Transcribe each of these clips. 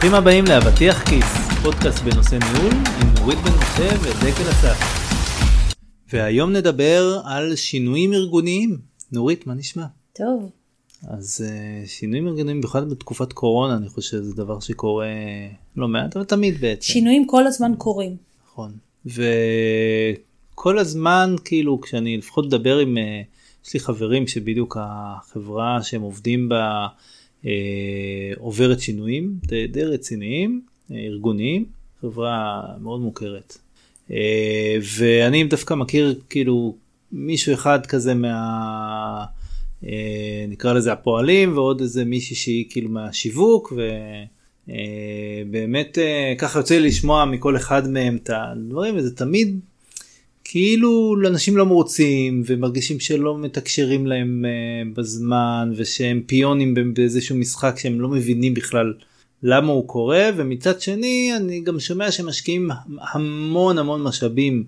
ברוכים הבאים לאבטיח כיס, פודקאסט בנושא ניהול עם נורית בן משה ודקל אסף. והיום נדבר על שינויים ארגוניים. נורית, מה נשמע? טוב. אז uh, שינויים ארגוניים, במיוחד בתקופת קורונה, אני חושב שזה דבר שקורה לא מעט, אבל תמיד בעצם. שינויים כל הזמן קורים. נכון. וכל הזמן, כאילו, כשאני לפחות מדבר עם, uh, יש לי חברים שבדיוק החברה שהם עובדים בה, עוברת שינויים די, די רציניים, אה, ארגוניים, חברה מאוד מוכרת. אה, ואני דווקא מכיר כאילו מישהו אחד כזה מה... אה, נקרא לזה הפועלים ועוד איזה מישהי שהיא כאילו מהשיווק ובאמת אה, אה, ככה יוצא לי לשמוע מכל אחד מהם את הדברים וזה תמיד כאילו אנשים לא מרוצים ומרגישים שלא מתקשרים להם uh, בזמן ושהם פיונים באיזשהו משחק שהם לא מבינים בכלל למה הוא קורה ומצד שני אני גם שומע שמשקיעים המון המון משאבים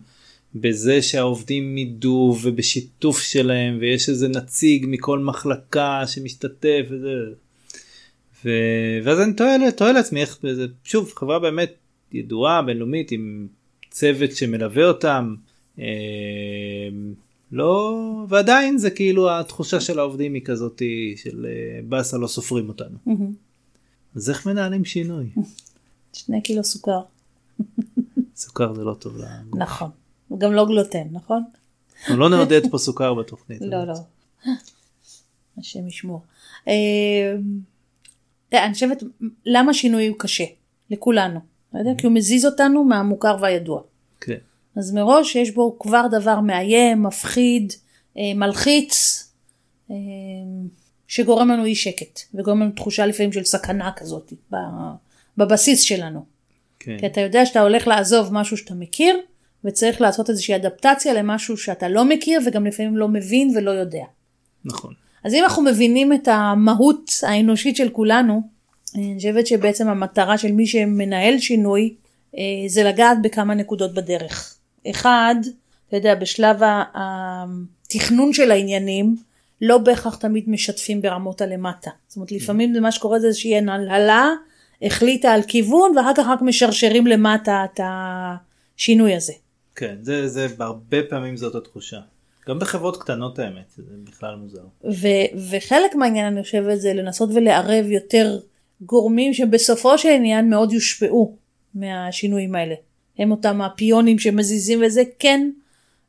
בזה שהעובדים ידעו ובשיתוף שלהם ויש איזה נציג מכל מחלקה שמשתתף וזה. ו... ואז אני תוהה, לעצמי איך זה שוב חברה באמת ידועה בינלאומית עם צוות שמלווה אותם. אמ, לא ועדיין זה כאילו התחושה של העובדים היא כזאת של אה, באסה לא סופרים אותנו. אז איך מנהלים שינוי? שני קילו סוכר. סוכר זה לא טוב לגוף. נכון. גם לא גלוטן, נכון? אנחנו לא נעודד פה סוכר בתוכנית. לא, לא. השם ישמור. אמ, אני חושבת, למה שינוי הוא קשה? לכולנו. כי הוא מזיז אותנו מהמוכר והידוע. כן. אז מראש יש בו כבר דבר מאיים, מפחיד, אה, מלחיץ, אה, שגורם לנו אי שקט, וגורם לנו תחושה לפעמים של סכנה כזאת בבסיס שלנו. כן. כי אתה יודע שאתה הולך לעזוב משהו שאתה מכיר, וצריך לעשות איזושהי אדפטציה למשהו שאתה לא מכיר וגם לפעמים לא מבין ולא יודע. נכון. אז אם אנחנו מבינים את המהות האנושית של כולנו, אני חושבת שבעצם המטרה של מי שמנהל שינוי אה, זה לגעת בכמה נקודות בדרך. אחד, אתה יודע, בשלב התכנון של העניינים, לא בהכרח תמיד משתפים ברמות הלמטה. זאת אומרת, לפעמים מה שקורה זה איזושהי הנהלה, החליטה על כיוון, ואחר כך רק משרשרים למטה את השינוי הזה. כן, זה, זה בהרבה פעמים זאת התחושה. גם בחברות קטנות האמת, זה בכלל מוזר. ו- וחלק מהעניין אני חושבת זה לנסות ולערב יותר גורמים שבסופו של עניין מאוד יושפעו מהשינויים האלה. הם אותם הפיונים שמזיזים וזה כן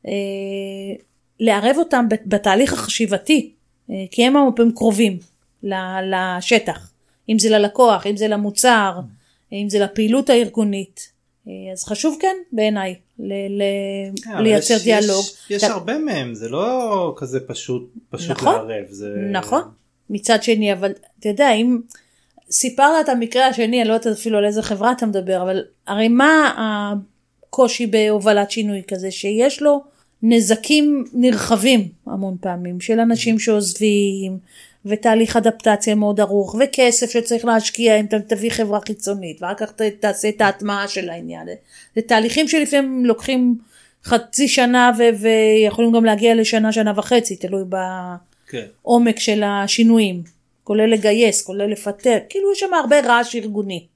אה, לערב אותם בתהליך החשיבתי אה, כי הם הרבה קרובים לשטח. אם זה ללקוח אם זה למוצר אם זה לפעילות הארגונית. אה, אז חשוב כן בעיניי ל- ל- כן, לייצר יש, דיאלוג. יש, יש אתה... הרבה מהם זה לא כזה פשוט פשוט נכון, לערב זה נכון. מצד שני אבל אתה יודע אם סיפרת את המקרה השני, אני לא יודעת אפילו על איזה חברה אתה מדבר, אבל הרי מה הקושי בהובלת שינוי כזה? שיש לו נזקים נרחבים המון פעמים, של אנשים שעוזבים, ותהליך אדפטציה מאוד ארוך, וכסף שצריך להשקיע אם אתה תביא חברה חיצונית, ואחר כך תעשה את ההטמעה של העניין. זה תהליכים שלפעמים לוקחים חצי שנה ו- ויכולים גם להגיע לשנה, שנה וחצי, תלוי כן. בעומק כן. של השינויים. כולל לגייס, כולל לפטר, כאילו יש שם הרבה רעש ארגוני.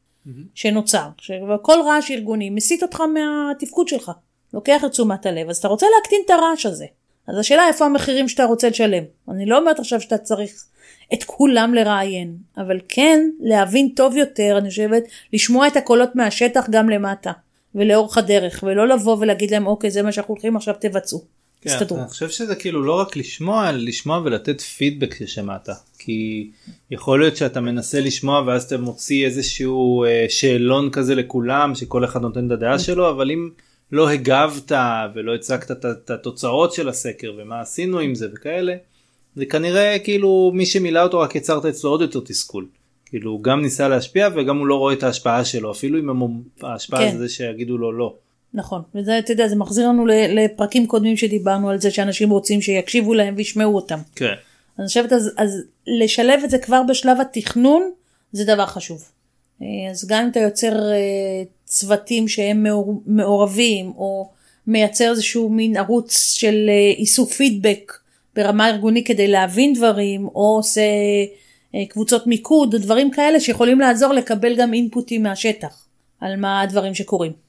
שנוצר, וכל רעש ארגוני מסיט אותך מהתפקוד שלך, לוקח את תשומת הלב, אז אתה רוצה להקטין את הרעש הזה. אז השאלה איפה המחירים שאתה רוצה לשלם. אני לא אומרת עכשיו שאתה צריך את כולם לראיין, אבל כן להבין טוב יותר, אני חושבת, לשמוע את הקולות מהשטח גם למטה, ולאורך הדרך, ולא לבוא ולהגיד להם אוקיי זה מה שאנחנו הולכים עכשיו תבצעו. כן, אני חושב שזה כאילו לא רק לשמוע, אלא לשמוע ולתת פידבק ששמעת. כי יכול להיות שאתה מנסה לשמוע ואז אתה מוציא איזשהו אה, שאלון כזה לכולם שכל אחד נותן את הדעה שלו אבל אם לא הגבת ולא הצגת את התוצאות של הסקר ומה עשינו עם זה וכאלה זה כנראה כאילו מי שמילא אותו רק יצרת אצלו עוד יותר תסכול. כאילו הוא גם ניסה להשפיע וגם הוא לא רואה את ההשפעה שלו אפילו אם ההשפעה כן. זה שיגידו לו לא. נכון וזה אתה יודע זה מחזיר לנו לפרקים קודמים שדיברנו על זה שאנשים רוצים שיקשיבו להם וישמעו אותם. כן. אני חושבת אז, אז לשלב את זה כבר בשלב התכנון זה דבר חשוב. אה, אז גם אם אתה יוצר אה, צוותים שהם מעורבים או מייצר איזשהו מין ערוץ של אה, איסוף פידבק ברמה ארגונית כדי להבין דברים או עושה קבוצות מיקוד, דברים כאלה שיכולים לעזור לקבל גם אינפוטים מהשטח על מה הדברים שקורים.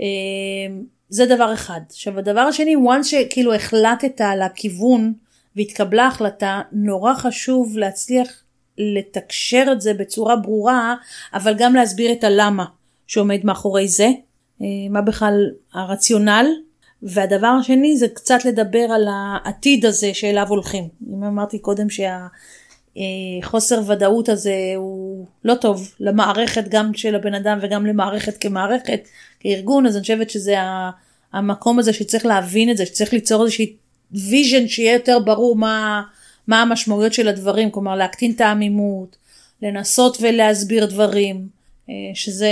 אה, זה דבר אחד. עכשיו הדבר השני, once שכאילו החלטת על הכיוון והתקבלה החלטה, נורא חשוב להצליח לתקשר את זה בצורה ברורה, אבל גם להסביר את הלמה שעומד מאחורי זה, אה, מה בכלל הרציונל, והדבר השני זה קצת לדבר על העתיד הזה שאליו הולכים. אם אמרתי קודם שהחוסר ודאות הזה הוא לא טוב למערכת גם של הבן אדם וגם למערכת כמערכת, כארגון, אז אני חושבת שזה המקום הזה שצריך להבין את זה, שצריך ליצור איזושהי vision שיהיה יותר ברור מה, מה המשמעויות של הדברים, כלומר להקטין את העמימות, לנסות ולהסביר דברים, אה, שזה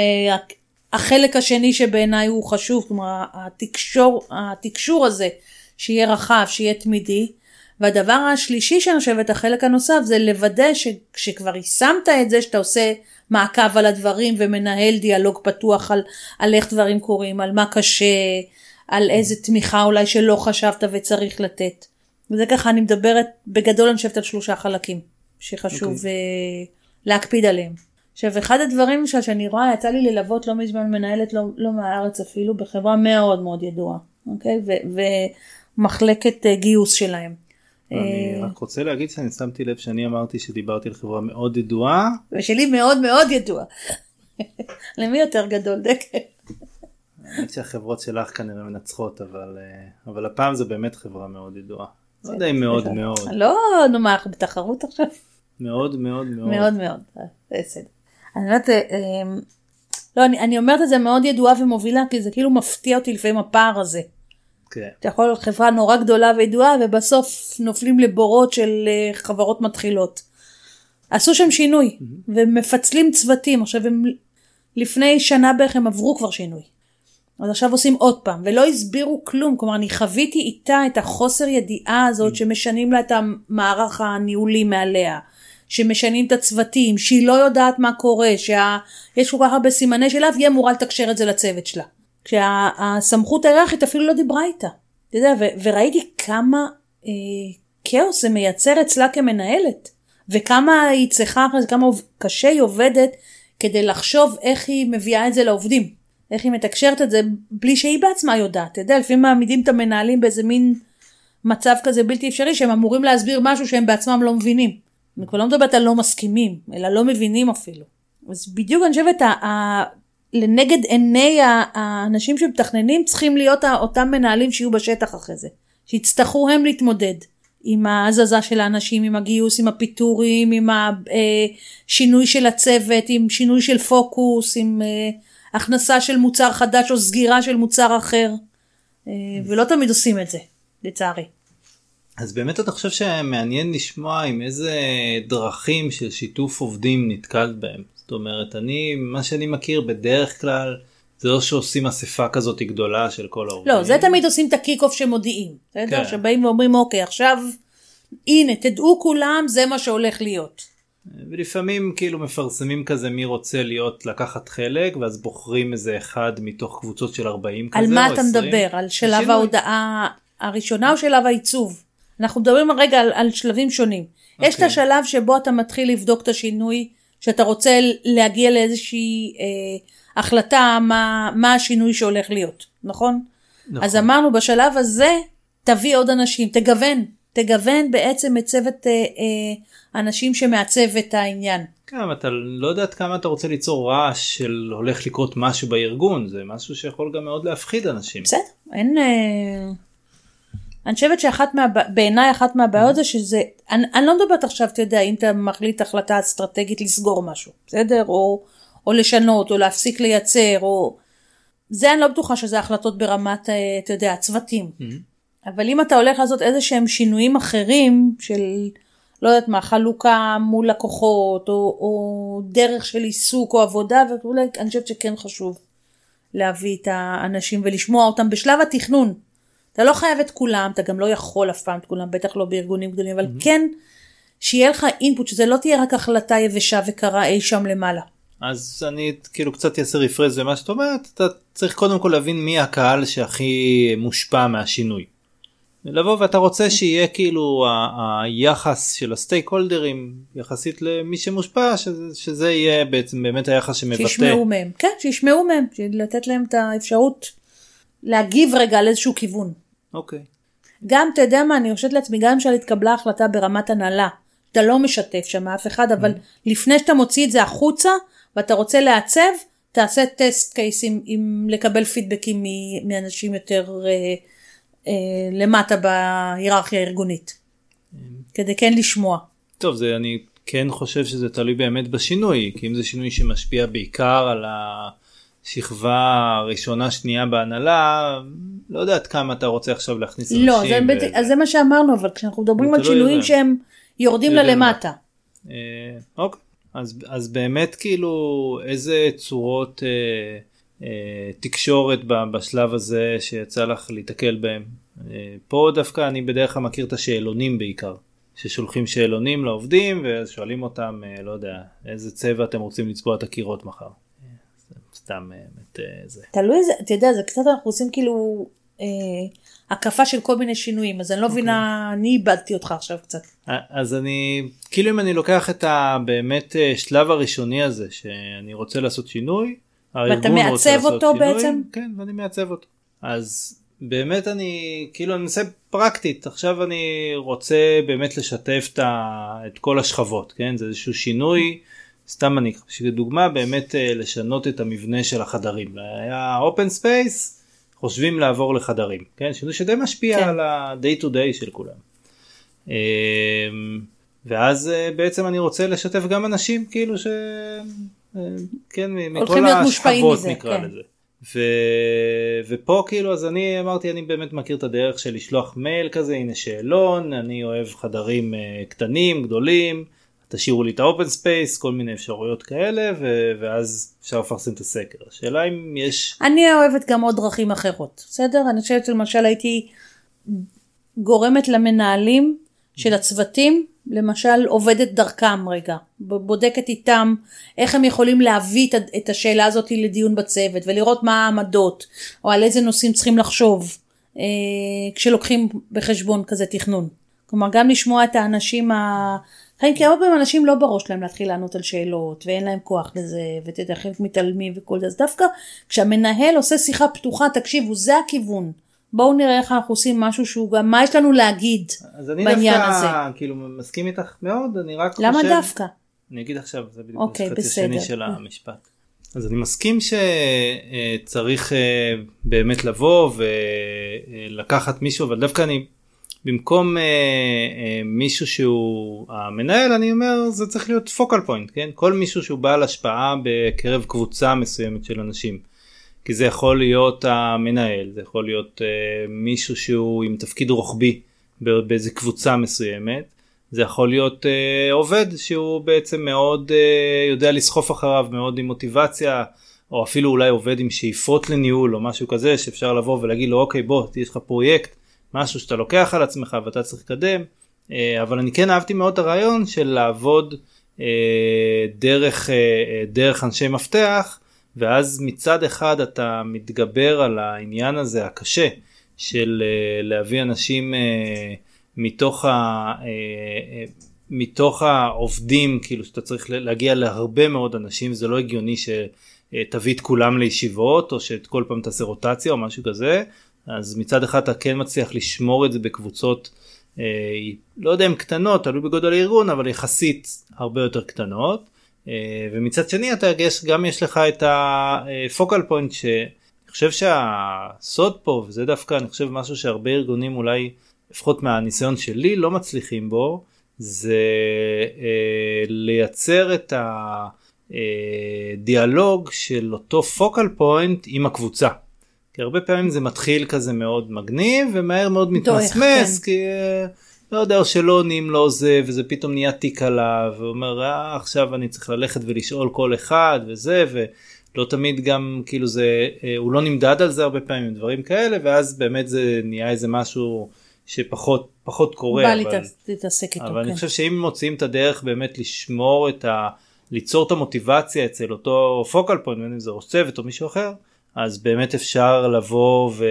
החלק השני שבעיניי הוא חשוב, כלומר התקשור, התקשור הזה שיהיה רחב, שיהיה תמידי. והדבר השלישי שאני חושבת, החלק הנוסף, זה לוודא שכשכבר יישמת את זה, שאתה עושה מעקב על הדברים ומנהל דיאלוג פתוח על, על איך דברים קורים, על מה קשה, על איזה תמיכה אולי שלא חשבת וצריך לתת. וזה ככה אני מדברת בגדול אני חושבת על שלושה חלקים שחשוב okay. אוקיי. uh, להקפיד עליהם. עכשיו אחד הדברים שאני רואה יצא לי ללוות לא מזמן מנהלת לא, לא מהארץ אפילו בחברה מאוד מאוד ידועה אוקיי ו, ומחלקת uh, גיוס שלהם. אני uh, רק רוצה להגיד שאני שמתי לב שאני אמרתי שדיברתי על חברה מאוד ידועה. ושלי מאוד מאוד ידועה. למי יותר גדול דקל? האמת שהחברות שלך כנראה מנצחות אבל אבל הפעם זה באמת חברה מאוד ידועה. לא יודע אם מאוד מאוד. לא נו מה אנחנו בתחרות עכשיו. מאוד מאוד מאוד. מאוד מאוד. בסדר. אני אומרת, אה, אה, לא, אני, אני אומרת את זה מאוד ידועה ומובילה, כי זה כאילו מפתיע אותי לפעמים הפער הזה. כן. אתה יכול להיות חברה נורא גדולה וידועה, ובסוף נופלים לבורות של אה, חברות מתחילות. עשו שם שינוי, mm-hmm. ומפצלים צוותים. עכשיו, הם, לפני שנה בערך הם עברו כבר שינוי. אז עכשיו עושים עוד פעם, ולא הסבירו כלום, כלומר אני חוויתי איתה את החוסר ידיעה הזאת mm. שמשנים לה את המערך הניהולי מעליה, שמשנים את הצוותים, שהיא לא יודעת מה קורה, שיש כל כך הרבה סימני שאלה והיא אמורה לתקשר את זה לצוות שלה. כשהסמכות היררכית אפילו לא דיברה איתה. אתה יודע, וראיתי כמה אה, כאוס זה מייצר אצלה כמנהלת, וכמה היא צריכה, כמה קשה היא עובדת כדי לחשוב איך היא מביאה את זה לעובדים. איך היא מתקשרת את זה בלי שהיא בעצמה יודעת. אתה יודע, לפעמים מעמידים את המנהלים באיזה מין מצב כזה בלתי אפשרי שהם אמורים להסביר משהו שהם בעצמם לא מבינים. אני כבר לא מדברת על לא מסכימים, אלא לא מבינים אפילו. אז בדיוק אני חושבת, לנגד עיני האנשים שמתכננים צריכים להיות אותם מנהלים שיהיו בשטח אחרי זה. שיצטרכו הם להתמודד עם ההזזה של האנשים, עם הגיוס, עם הפיטורים, עם השינוי של הצוות, עם שינוי של פוקוס, עם אה, הכנסה של מוצר חדש או סגירה של מוצר אחר. אה, ולא תמיד עושים את זה, לצערי. אז באמת אתה חושב שמעניין לשמוע עם איזה דרכים של שיתוף עובדים נתקלת בהם. זאת אומרת, אני, מה שאני מכיר בדרך כלל, זה לא שעושים אספה כזאת גדולה של כל העובדים. לא, זה תמיד עושים את הקיק אוף שמודיעים. בסדר? כן. שבאים ואומרים, אוקיי, עכשיו, הנה, תדעו כולם, זה מה שהולך להיות. ולפעמים כאילו מפרסמים כזה מי רוצה להיות לקחת חלק ואז בוחרים איזה אחד מתוך קבוצות של 40 כזה על מה אתה 20. מדבר? על שלב השינוי. ההודעה הראשונה או שלב העיצוב? אנחנו מדברים רגע על, על שלבים שונים. Okay. יש את אוקיי. השלב שבו אתה מתחיל לבדוק את השינוי, שאתה רוצה להגיע לאיזושהי אה, החלטה מה, מה השינוי שהולך להיות, נכון? נכון? אז אמרנו בשלב הזה תביא עוד אנשים, תגוון, תגוון בעצם את צוות אה, אה, אנשים שמעצב את העניין. כן, אתה לא יודעת כמה אתה רוצה ליצור רעש של הולך לקרות משהו בארגון, זה משהו שיכול גם מאוד להפחיד אנשים. בסדר, אין... אה... אני חושבת שאחת מה... בעיניי אחת מהבעיות זה שזה, אני, אני לא מדברת עכשיו, אתה יודע, אם אתה מחליט החלטה אסטרטגית לסגור משהו, בסדר? או, או לשנות, או להפסיק לייצר, או... זה אני לא בטוחה שזה החלטות ברמת, אה, אתה יודע, צוותים. Mm-hmm. אבל אם אתה הולך לעשות איזה שהם שינויים אחרים של, לא יודעת מה, חלוקה מול לקוחות, או, או דרך של עיסוק או עבודה וכולי, אני חושבת שכן חשוב להביא את האנשים ולשמוע אותם בשלב התכנון. אתה לא חייב את כולם, אתה גם לא יכול אף פעם את כולם, בטח לא בארגונים גדולים, אבל mm-hmm. כן שיהיה לך אינפוט, שזה לא תהיה רק החלטה יבשה וקרה אי שם למעלה. אז אני כאילו קצת אעשה רפרז למה שאת אומרת, אתה צריך קודם כל להבין מי הקהל שהכי מושפע מהשינוי. לבוא ואתה רוצה שיהיה כאילו ה- היחס של הסטייק הולדרים יחסית למי שמושפע שזה, שזה יהיה בעצם באמת היחס שמבטא. שישמעו מהם, כן, שישמעו מהם, לתת להם את האפשרות להגיב רגע על איזשהו כיוון. אוקיי. גם, אתה יודע מה, אני חושבת לעצמי, גם אם התקבלה החלטה ברמת הנהלה, אתה לא משתף שם אף אחד, אבל לפני שאתה מוציא את זה החוצה, ואתה רוצה לעצב, תעשה טסט קייס עם, עם לקבל פידבקים מ- מאנשים יותר אה, אה, למטה בהיררכיה הארגונית. כדי כן לשמוע. טוב זה אני כן חושב שזה תלוי באמת בשינוי כי אם זה שינוי שמשפיע בעיקר על השכבה הראשונה שנייה בהנהלה לא יודעת כמה אתה רוצה עכשיו להכניס אנשים. לא, זה, ו- אז זה מה שאמרנו, אבל כשאנחנו מדברים על שינויים בהם. שהם יורדים ללמטה. אה, אוקיי אז אז באמת כאילו איזה צורות אה, אה, תקשורת ב- בשלב הזה שיצא לך להתקל בהם. אה, פה דווקא אני בדרך כלל מכיר את השאלונים בעיקר. ששולחים שאלונים לעובדים ושואלים אותם אה, לא יודע איזה צבע אתם רוצים לצבוע את הקירות מחר. סתם אה, באמת אה, זה. תלוי איזה, אתה יודע, זה קצת אנחנו עושים כאילו אה, הקפה של כל מיני שינויים, אז אני לא אוקיי. מבינה, אני איבדתי אותך עכשיו קצת. אז אני כאילו אם אני לוקח את הבאמת אה, שלב הראשוני הזה שאני רוצה לעשות שינוי. רוצה מעצב אותו שינוי, בעצם? כן ואני מעצב אותו. אז באמת אני כאילו אני מנסה פרקטית עכשיו אני רוצה באמת לשתף את, ה, את כל השכבות כן זה איזשהו שינוי סתם אני דוגמה באמת אה, לשנות את המבנה של החדרים היה open space חושבים לעבור לחדרים כן שינוי שדי משפיע כן. על ה-day to day של כולם. אמ, ואז אה, בעצם אני רוצה לשתף גם אנשים כאילו ש... אה, כן, מכל השכבות נקרא כן. לזה. ו... ופה כאילו אז אני אמרתי אני באמת מכיר את הדרך של לשלוח מייל כזה הנה שאלון אני אוהב חדרים אה, קטנים גדולים תשאירו לי את ה open space כל מיני אפשרויות כאלה ו... ואז אפשר לפרסם את הסקר השאלה אם יש אני אוהבת גם עוד דרכים אחרות, בסדר? אני חושבת שלמשל הייתי גורמת למנהלים של הצוותים, למשל עובדת דרכם רגע, בודקת איתם איך הם יכולים להביא את השאלה הזאת לדיון בצוות ולראות מה העמדות או על איזה נושאים צריכים לחשוב אה, כשלוקחים בחשבון כזה תכנון. כלומר גם לשמוע את האנשים ה... חיים, כי הרבה פעמים אנשים לא בראש להם להתחיל לענות על שאלות ואין להם כוח לזה ואתה יודע חלק מתעלמים וכל זה אז דווקא כשהמנהל עושה שיחה פתוחה תקשיבו זה הכיוון בואו נראה איך אנחנו עושים משהו שהוא גם מה יש לנו להגיד אז אני בעניין דווקא הזה. כאילו מסכים איתך מאוד אני רק למה חושב דווקא? אני אגיד עכשיו זה בדיוק אוקיי, החצי השני בסדר. של המשפט. אז אני מסכים שצריך באמת לבוא ולקחת מישהו אבל דווקא אני במקום אה, אה, מישהו שהוא המנהל אני אומר זה צריך להיות פוקל פוינט כן כל מישהו שהוא בעל השפעה בקרב קבוצה מסוימת של אנשים. כי זה יכול להיות המנהל זה יכול להיות אה, מישהו שהוא עם תפקיד רוחבי באיזה קבוצה מסוימת. זה יכול להיות אה, עובד שהוא בעצם מאוד אה, יודע לסחוף אחריו מאוד עם מוטיבציה או אפילו אולי עובד עם שאיפות לניהול או משהו כזה שאפשר לבוא ולהגיד לו אוקיי בוא יש לך פרויקט משהו שאתה לוקח על עצמך ואתה צריך לקדם אה, אבל אני כן אהבתי מאוד את הרעיון של לעבוד אה, דרך, אה, דרך אנשי מפתח ואז מצד אחד אתה מתגבר על העניין הזה הקשה של להביא אנשים מתוך, ה, מתוך העובדים כאילו שאתה צריך להגיע להרבה מאוד אנשים זה לא הגיוני שתביא את כולם לישיבות או שכל פעם תעשה רוטציה או משהו כזה אז מצד אחד אתה כן מצליח לשמור את זה בקבוצות אה, לא יודע אם קטנות תלוי בגודל הארגון אבל יחסית הרבה יותר קטנות אה, ומצד שני אתה יש גם יש לך את ה focal point שאני חושב שהסוד פה וזה דווקא אני חושב משהו שהרבה ארגונים אולי לפחות מהניסיון שלי לא מצליחים בו זה אה, לייצר את הדיאלוג של אותו focal point עם הקבוצה. כי הרבה פעמים זה מתחיל כזה מאוד מגניב ומהר מאוד מתמסמס כן. כי אה, לא יודע או שלא עונים לו זה וזה פתאום נהיה תיק עליו ואומר אה, עכשיו אני צריך ללכת ולשאול כל אחד וזה ולא תמיד גם כאילו זה אה, הוא לא נמדד על זה הרבה פעמים דברים כאלה ואז באמת זה נהיה איזה משהו שפחות פחות קורה. בא אבל... להתעסק איתו, אבל אני כן. חושב שאם מוצאים את הדרך באמת לשמור את ה... ליצור את המוטיבציה אצל אותו פוקל פוינט, בין אם זה ראש צוות או מישהו אחר, אז באמת אפשר לבוא ו-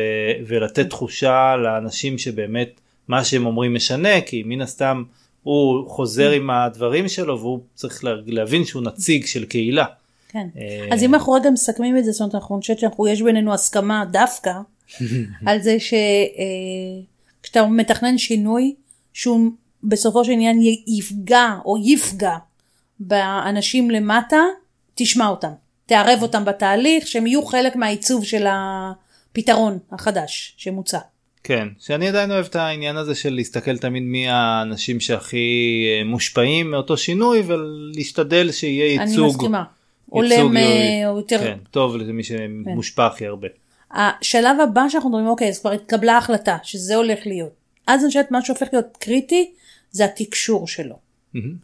ולתת תחושה לאנשים שבאמת מה שהם אומרים משנה כי מן הסתם הוא חוזר עם הדברים שלו והוא צריך לה- להבין שהוא נציג של קהילה. כן. אה, אז אם אנחנו רגע מסכמים את זה, זאת אומרת, אנחנו חושבת שיש בינינו הסכמה דווקא על זה שכשאתה מתכנן שינוי, שהוא בסופו של עניין יפגע או יפגע באנשים למטה, תשמע אותם. תערב אותם בתהליך, שהם יהיו חלק מהעיצוב של הפתרון החדש שמוצע. כן, שאני עדיין אוהב את העניין הזה של להסתכל תמיד מי האנשים שהכי אה, מושפעים מאותו שינוי ולהשתדל שיהיה אני ייצוג. מסכימה. ייצוג הולם אה, או יותר... כן, טוב למי שמושפע הכי הרבה. השלב הבא שאנחנו מדברים, אוקיי, אז כבר התקבלה החלטה שזה הולך להיות. אז אני חושבת מה שהופך להיות קריטי זה התקשור שלו. מהמם.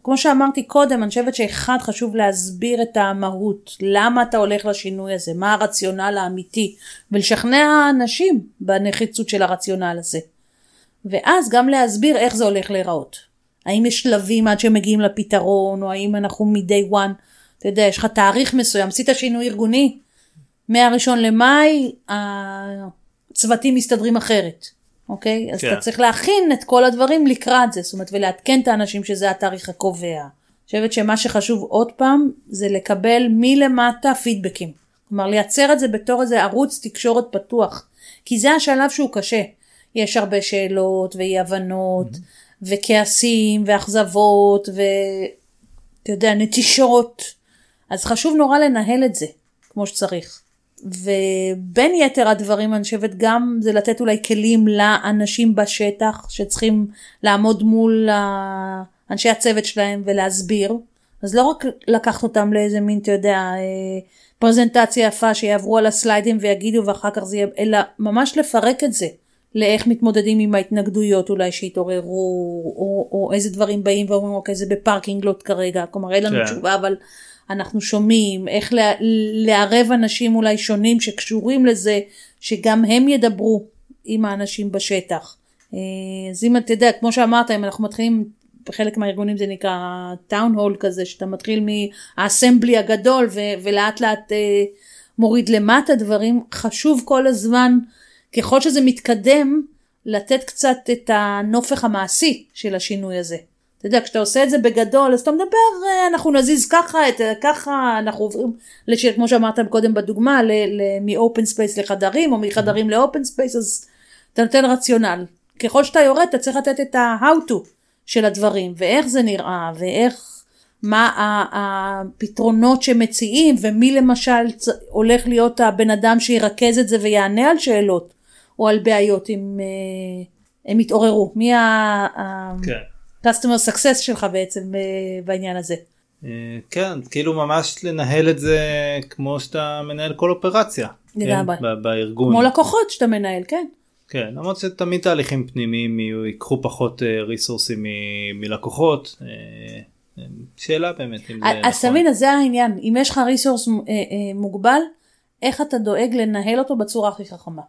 וכמו שאמרתי קודם, אני חושבת שאחד חשוב להסביר את המהות, למה אתה הולך לשינוי הזה, מה הרציונל האמיתי, ולשכנע אנשים בנחיצות של הרציונל הזה. ואז גם להסביר איך זה הולך להיראות. האם יש שלבים עד שמגיעים לפתרון, או האם אנחנו מ-day one, אתה יודע, יש לך תאריך מסוים, עשית שינוי ארגוני, מהראשון למאי הצוותים מסתדרים אחרת, אוקיי? אז כן. אתה צריך להכין את כל הדברים לקראת זה, זאת אומרת, ולעדכן את האנשים שזה התאריך הקובע. אני חושבת שמה שחשוב עוד פעם, זה לקבל מלמטה פידבקים. כלומר, לייצר את זה בתור איזה ערוץ תקשורת פתוח. כי זה השלב שהוא קשה. יש הרבה שאלות ואי הבנות, וכעסים, ואכזבות, ואתה יודע, נטישות. אז חשוב נורא לנהל את זה כמו שצריך. ובין יתר הדברים אני חושבת גם זה לתת אולי כלים לאנשים בשטח שצריכים לעמוד מול אנשי הצוות שלהם ולהסביר. אז לא רק לקחת אותם לאיזה מין, אתה יודע, אה, פרזנטציה יפה שיעברו על הסליידים ויגידו ואחר כך זה יהיה, אלא ממש לפרק את זה. לאיך מתמודדים עם ההתנגדויות אולי שהתעוררו, או, או איזה דברים באים ואומרים אוקיי זה ב parking lot כרגע, כלומר אין לנו כן. תשובה אבל אנחנו שומעים, איך לערב אנשים אולי שונים שקשורים לזה, שגם הם ידברו עם האנשים בשטח. אה, אז אם אתה יודע, כמו שאמרת, אם אנחנו מתחילים, בחלק מהארגונים זה נקרא טאון הול כזה, שאתה מתחיל מהאסמבלי הגדול ו- ולאט לאט אה, מוריד למטה דברים, חשוב כל הזמן, ככל שזה מתקדם, לתת קצת את הנופך המעשי של השינוי הזה. אתה יודע, כשאתה עושה את זה בגדול, אז אתה מדבר, אה, אנחנו נזיז ככה, את, ככה, אנחנו עוברים, לש, כמו שאמרת קודם בדוגמה, מ-open space לחדרים, או מחדרים ל-open space, אז אתה נותן רציונל. ככל שאתה יורד, אתה צריך לתת את ה-how to של הדברים, ואיך זה נראה, ואיך, מה הפתרונות שמציעים, ומי למשל הולך להיות הבן אדם שירכז את זה ויענה על שאלות, או על בעיות אם אה, הם יתעוררו. מי. ה- כן. Customer success שלך בעצם אה, בעניין הזה. אה, כן, כאילו ממש לנהל את זה כמו שאתה מנהל כל אופרציה. לגמרי. כן, בארגון. כמו לקוחות שאתה מנהל, כן. כן, למרות שתמיד תהליכים פנימיים ייקחו פחות ריסורסים מלקוחות. אה, אה, שאלה באמת אם זה אז נכון. תבין, אז זה העניין. אם יש לך ריסורס מוגבל, איך אתה דואג לנהל אותו בצורה הכי חכמה.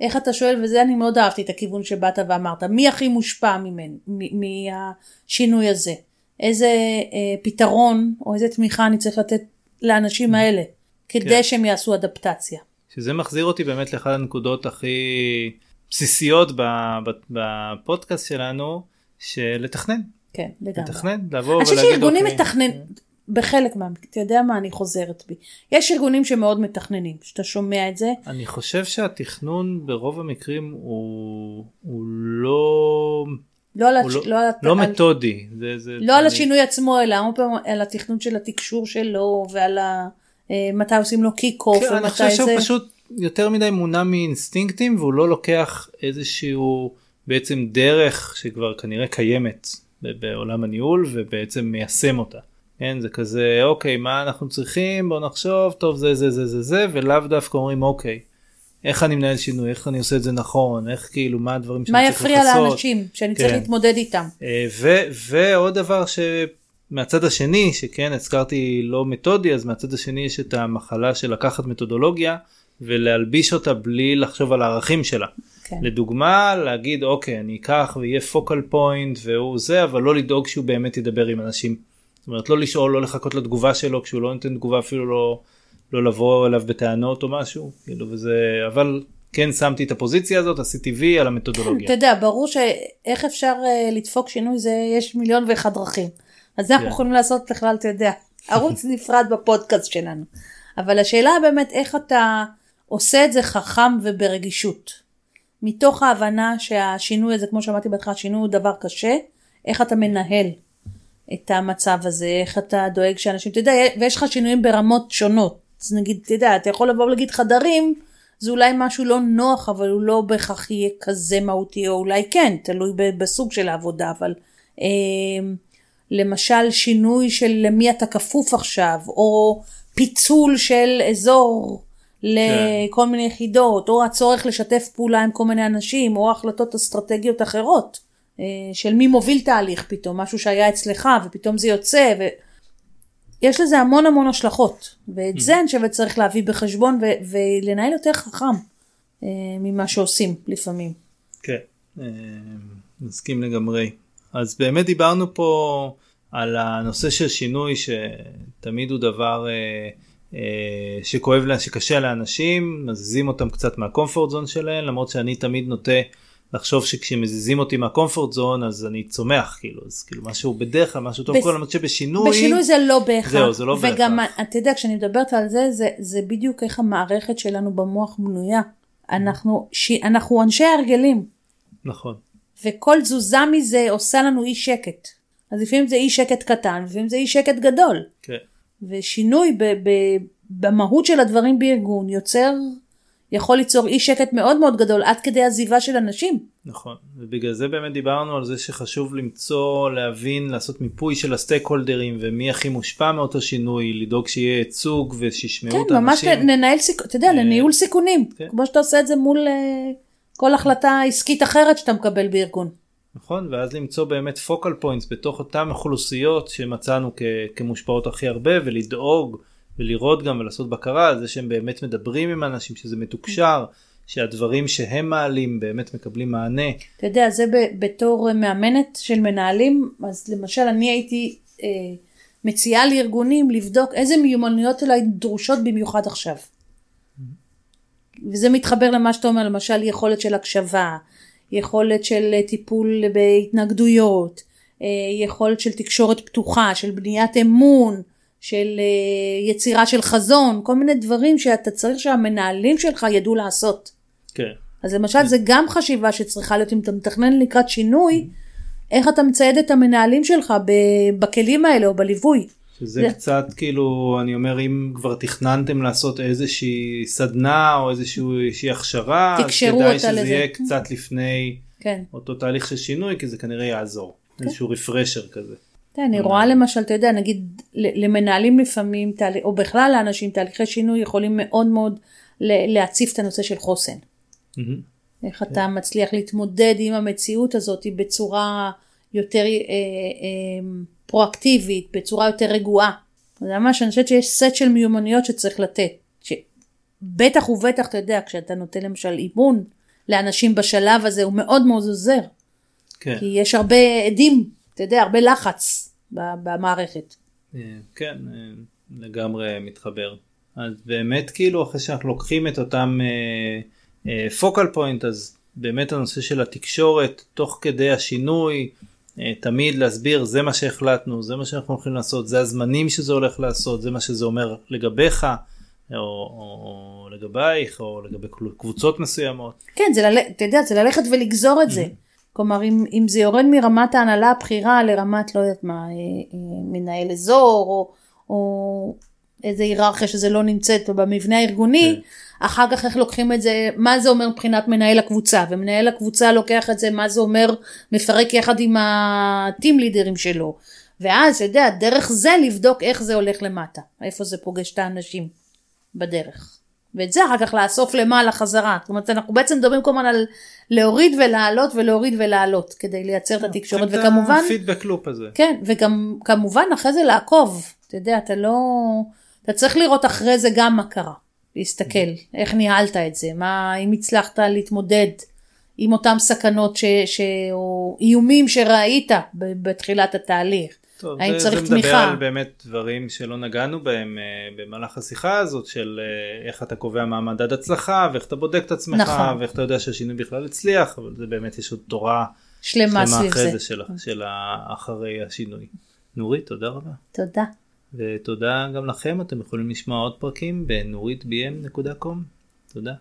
איך אתה שואל, וזה אני מאוד אהבתי את הכיוון שבאת ואמרת, מי הכי מושפע ממנו, מהשינוי הזה? איזה אה, פתרון או איזה תמיכה אני צריך לתת לאנשים האלה, כדי כן. שהם יעשו אדפטציה. שזה מחזיר אותי באמת לאחת הנקודות הכי בסיסיות בפודקאסט שלנו, של לתכנן. כן, לגמרי. לתכנן, לבוא אני חושבת ולהגיד שארגונים אוקיי. מתכנן, בחלק מה... אתה יודע מה, אני חוזרת בי. יש ארגונים שמאוד מתכננים, שאתה שומע את זה, אני חושב שהתכנון ברוב המקרים הוא, הוא לא, לא על, הש... לא, לא, על... לא על... מתודי. זה, זה, לא על אני- השינוי עצמו, אלא על התכנון של התקשור שלו, ועל ה... אה, מתי עושים לו קיק אוף, כן, אני חושב ומתי שהוא זה... פשוט יותר מדי מונע מאינסטינקטים והוא לא לוקח איזשהו בעצם דרך שכבר כנראה קיימת בעולם הניהול ובעצם מיישם אותה. כן, זה כזה אוקיי מה אנחנו צריכים בוא נחשוב טוב זה זה זה זה זה ולאו דווקא אומרים אוקיי איך אני מנהל שינוי איך אני עושה את זה נכון איך כאילו מה הדברים שאני מה צריך יפריע לכסות. לאנשים שאני צריך כן. להתמודד איתם. אה, ו- ועוד דבר שמהצד השני שכן הזכרתי לא מתודי אז מהצד השני יש את המחלה של לקחת מתודולוגיה ולהלביש אותה בלי לחשוב על הערכים שלה. כן. לדוגמה להגיד אוקיי אני אקח ויהיה פוקל פוינט והוא זה אבל לא לדאוג שהוא באמת ידבר עם אנשים. זאת אומרת לא לשאול לא לחכות לתגובה שלו כשהוא לא נותן תגובה אפילו לא לא לבוא אליו בטענות או משהו, כאילו וזה, אבל כן שמתי את הפוזיציה הזאת, עשיתי וי על המתודולוגיה. אתה יודע, ברור שאיך אפשר אה, לדפוק שינוי זה, יש מיליון ואחד דרכים. אז אנחנו כן. יכולים לעשות בכלל, אתה יודע, ערוץ נפרד בפודקאסט שלנו. אבל השאלה באמת איך אתה עושה את זה חכם וברגישות. מתוך ההבנה שהשינוי הזה, כמו שאמרתי בהתחלה, השינוי הוא דבר קשה, איך אתה מנהל את המצב הזה, איך אתה דואג שאנשים, אתה יודע, ויש לך שינויים ברמות שונות. אז נגיד, אתה יודע, אתה יכול לבוא ולהגיד חדרים, זה אולי משהו לא נוח, אבל הוא לא בהכרח יהיה כזה מהותי, או אולי כן, תלוי בסוג של העבודה, אבל אה, למשל שינוי של למי אתה כפוף עכשיו, או פיצול של אזור לכל מיני יחידות, או הצורך לשתף פעולה עם כל מיני אנשים, או החלטות אסטרטגיות אחרות, של מי מוביל תהליך פתאום, משהו שהיה אצלך, ופתאום זה יוצא, ו... יש לזה המון המון השלכות, ואת זה אני חושבת צריך להביא בחשבון ו- ולנהל יותר חכם אה, ממה שעושים לפעמים. כן, אה, מסכים לגמרי. אז באמת דיברנו פה על הנושא של שינוי שתמיד הוא דבר אה, אה, שכואב, לה- שקשה לאנשים, מזיזים אותם קצת מהקומפורט זון שלהם, למרות שאני תמיד נוטה לחשוב שכשמזיזים אותי מהקומפורט זון אז אני צומח כאילו, אז כאילו משהו בדרך כלל משהו טוב בס- כל למרות שבשינוי, בשינוי זה לא בהכרח. זהו, זה לא וגם, בהכרח. אתה יודע, כשאני מדברת על זה, זה, זה בדיוק איך המערכת שלנו במוח בנויה. אנחנו, ש... אנחנו אנשי הרגלים, נכון, וכל תזוזה מזה עושה לנו אי שקט. אז לפעמים זה אי שקט קטן, לפעמים זה אי שקט גדול. כן. ושינוי ב- ב- במהות של הדברים בארגון יוצר, יכול ליצור אי שקט מאוד מאוד גדול עד כדי עזיבה של אנשים. נכון, ובגלל זה באמת דיברנו על זה שחשוב למצוא, להבין, לעשות מיפוי של הסטייק הולדרים ומי הכי מושפע מאותו שינוי, לדאוג שיהיה ייצוג ושישמעו את כן, ממש האנשים. לנהל סיכון, אתה יודע, לניהול סיכונים, כן. כמו שאתה עושה את זה מול אה, כל החלטה עסקית אחרת שאתה מקבל בארגון. נכון, ואז למצוא באמת focal points בתוך אותן אוכלוסיות שמצאנו כ- כמושפעות הכי הרבה ולדאוג ולראות גם ולעשות בקרה על זה שהם באמת מדברים עם אנשים, שזה מתוקשר, שהדברים שהם מעלים באמת מקבלים מענה. אתה יודע, זה ב- בתור מאמנת של מנהלים, אז למשל אני הייתי אה, מציעה לארגונים לבדוק איזה מיומנויות אולי דרושות במיוחד עכשיו. וזה מתחבר למה שאתה אומר, למשל יכולת של הקשבה, יכולת של טיפול בהתנגדויות, אה, יכולת של תקשורת פתוחה, של בניית אמון, של אה, יצירה של חזון, כל מיני דברים שאתה צריך שהמנהלים שלך ידעו לעשות. כן. אז למשל זה גם חשיבה שצריכה להיות אם אתה מתכנן לקראת שינוי, איך אתה מצייד את המנהלים שלך בכלים האלה או בליווי. שזה זה- קצת כאילו אני אומר אם כבר תכננתם לעשות איזושהי סדנה או איזושהי הכשרה אז כדאי שזה לזה. יהיה קצת לפני כן. אותו תהליך של שינוי כי זה כנראה יעזור איזשהו רפרשר כזה. כן, אני רואה למשל, אתה יודע, נגיד למנהלים לפעמים, או בכלל לאנשים, תהליכי שינוי יכולים מאוד מאוד להציף את הנושא של חוסן. איך אתה מצליח להתמודד עם המציאות הזאת בצורה יותר אה, אה, פרואקטיבית, בצורה יותר רגועה. זה ממש, אני חושבת שיש סט של מיומנויות שצריך לתת. בטח ובטח, אתה יודע, כשאתה נותן למשל אימון לאנשים בשלב הזה, הוא מאוד מאוד עוזר. כן. כי יש הרבה עדים, אתה יודע, הרבה לחץ במערכת. אה, כן אה, לגמרי מתחבר. אז באמת כאילו אחרי שאנחנו לוקחים את אותם פוקל פוינט אז באמת הנושא של התקשורת תוך כדי השינוי אה, תמיד להסביר זה מה שהחלטנו זה מה שאנחנו הולכים לעשות זה הזמנים שזה הולך לעשות זה מה שזה אומר לגביך או, או לגבייך או לגבי קבוצות מסוימות. כן, זה, לל... אתה יודע, זה ללכת ולגזור את זה. כלומר, אם, אם זה יורד מרמת ההנהלה הבכירה לרמת, לא יודעת מה, אה, אה, מנהל אזור, או, או איזה היררכיה שזה לא נמצאת במבנה הארגוני, כן. אחר כך איך לוקחים את זה, מה זה אומר מבחינת מנהל הקבוצה, ומנהל הקבוצה לוקח את זה, מה זה אומר, מפרק יחד עם הטים לידרים שלו. ואז, אתה יודע, דרך זה לבדוק איך זה הולך למטה, איפה זה פוגש את האנשים בדרך. ואת זה אחר כך לאסוף למעלה חזרה. זאת אומרת, אנחנו בעצם מדברים כל הזמן על להוריד ולעלות ולהוריד ולעלות, כדי לייצר את התקשורת, וכמובן, הפידבק לופ הזה. כן, וגם כמובן אחרי זה לעקוב, אתה יודע, אתה לא, אתה צריך לראות אחרי זה גם מה קרה, להסתכל, איך ניהלת את זה, מה, אם הצלחת להתמודד עם אותם סכנות ש, ש, או איומים שראית בתחילת התהליך, טוב, האם זה, צריך זה מדבר תמיכה? על באמת דברים שלא נגענו בהם אה, במהלך השיחה הזאת של אה, איך אתה קובע מה מדד הצלחה ואיך אתה בודק את עצמך נכון. ואיך אתה יודע שהשינוי בכלל הצליח אבל זה באמת יש עוד תורה שלמה שלמה אחרי זה. זה של, של אחרי השינוי. נורית תודה רבה. תודה. ותודה גם לכם אתם יכולים לשמוע עוד פרקים בנוריתbm.com. תודה.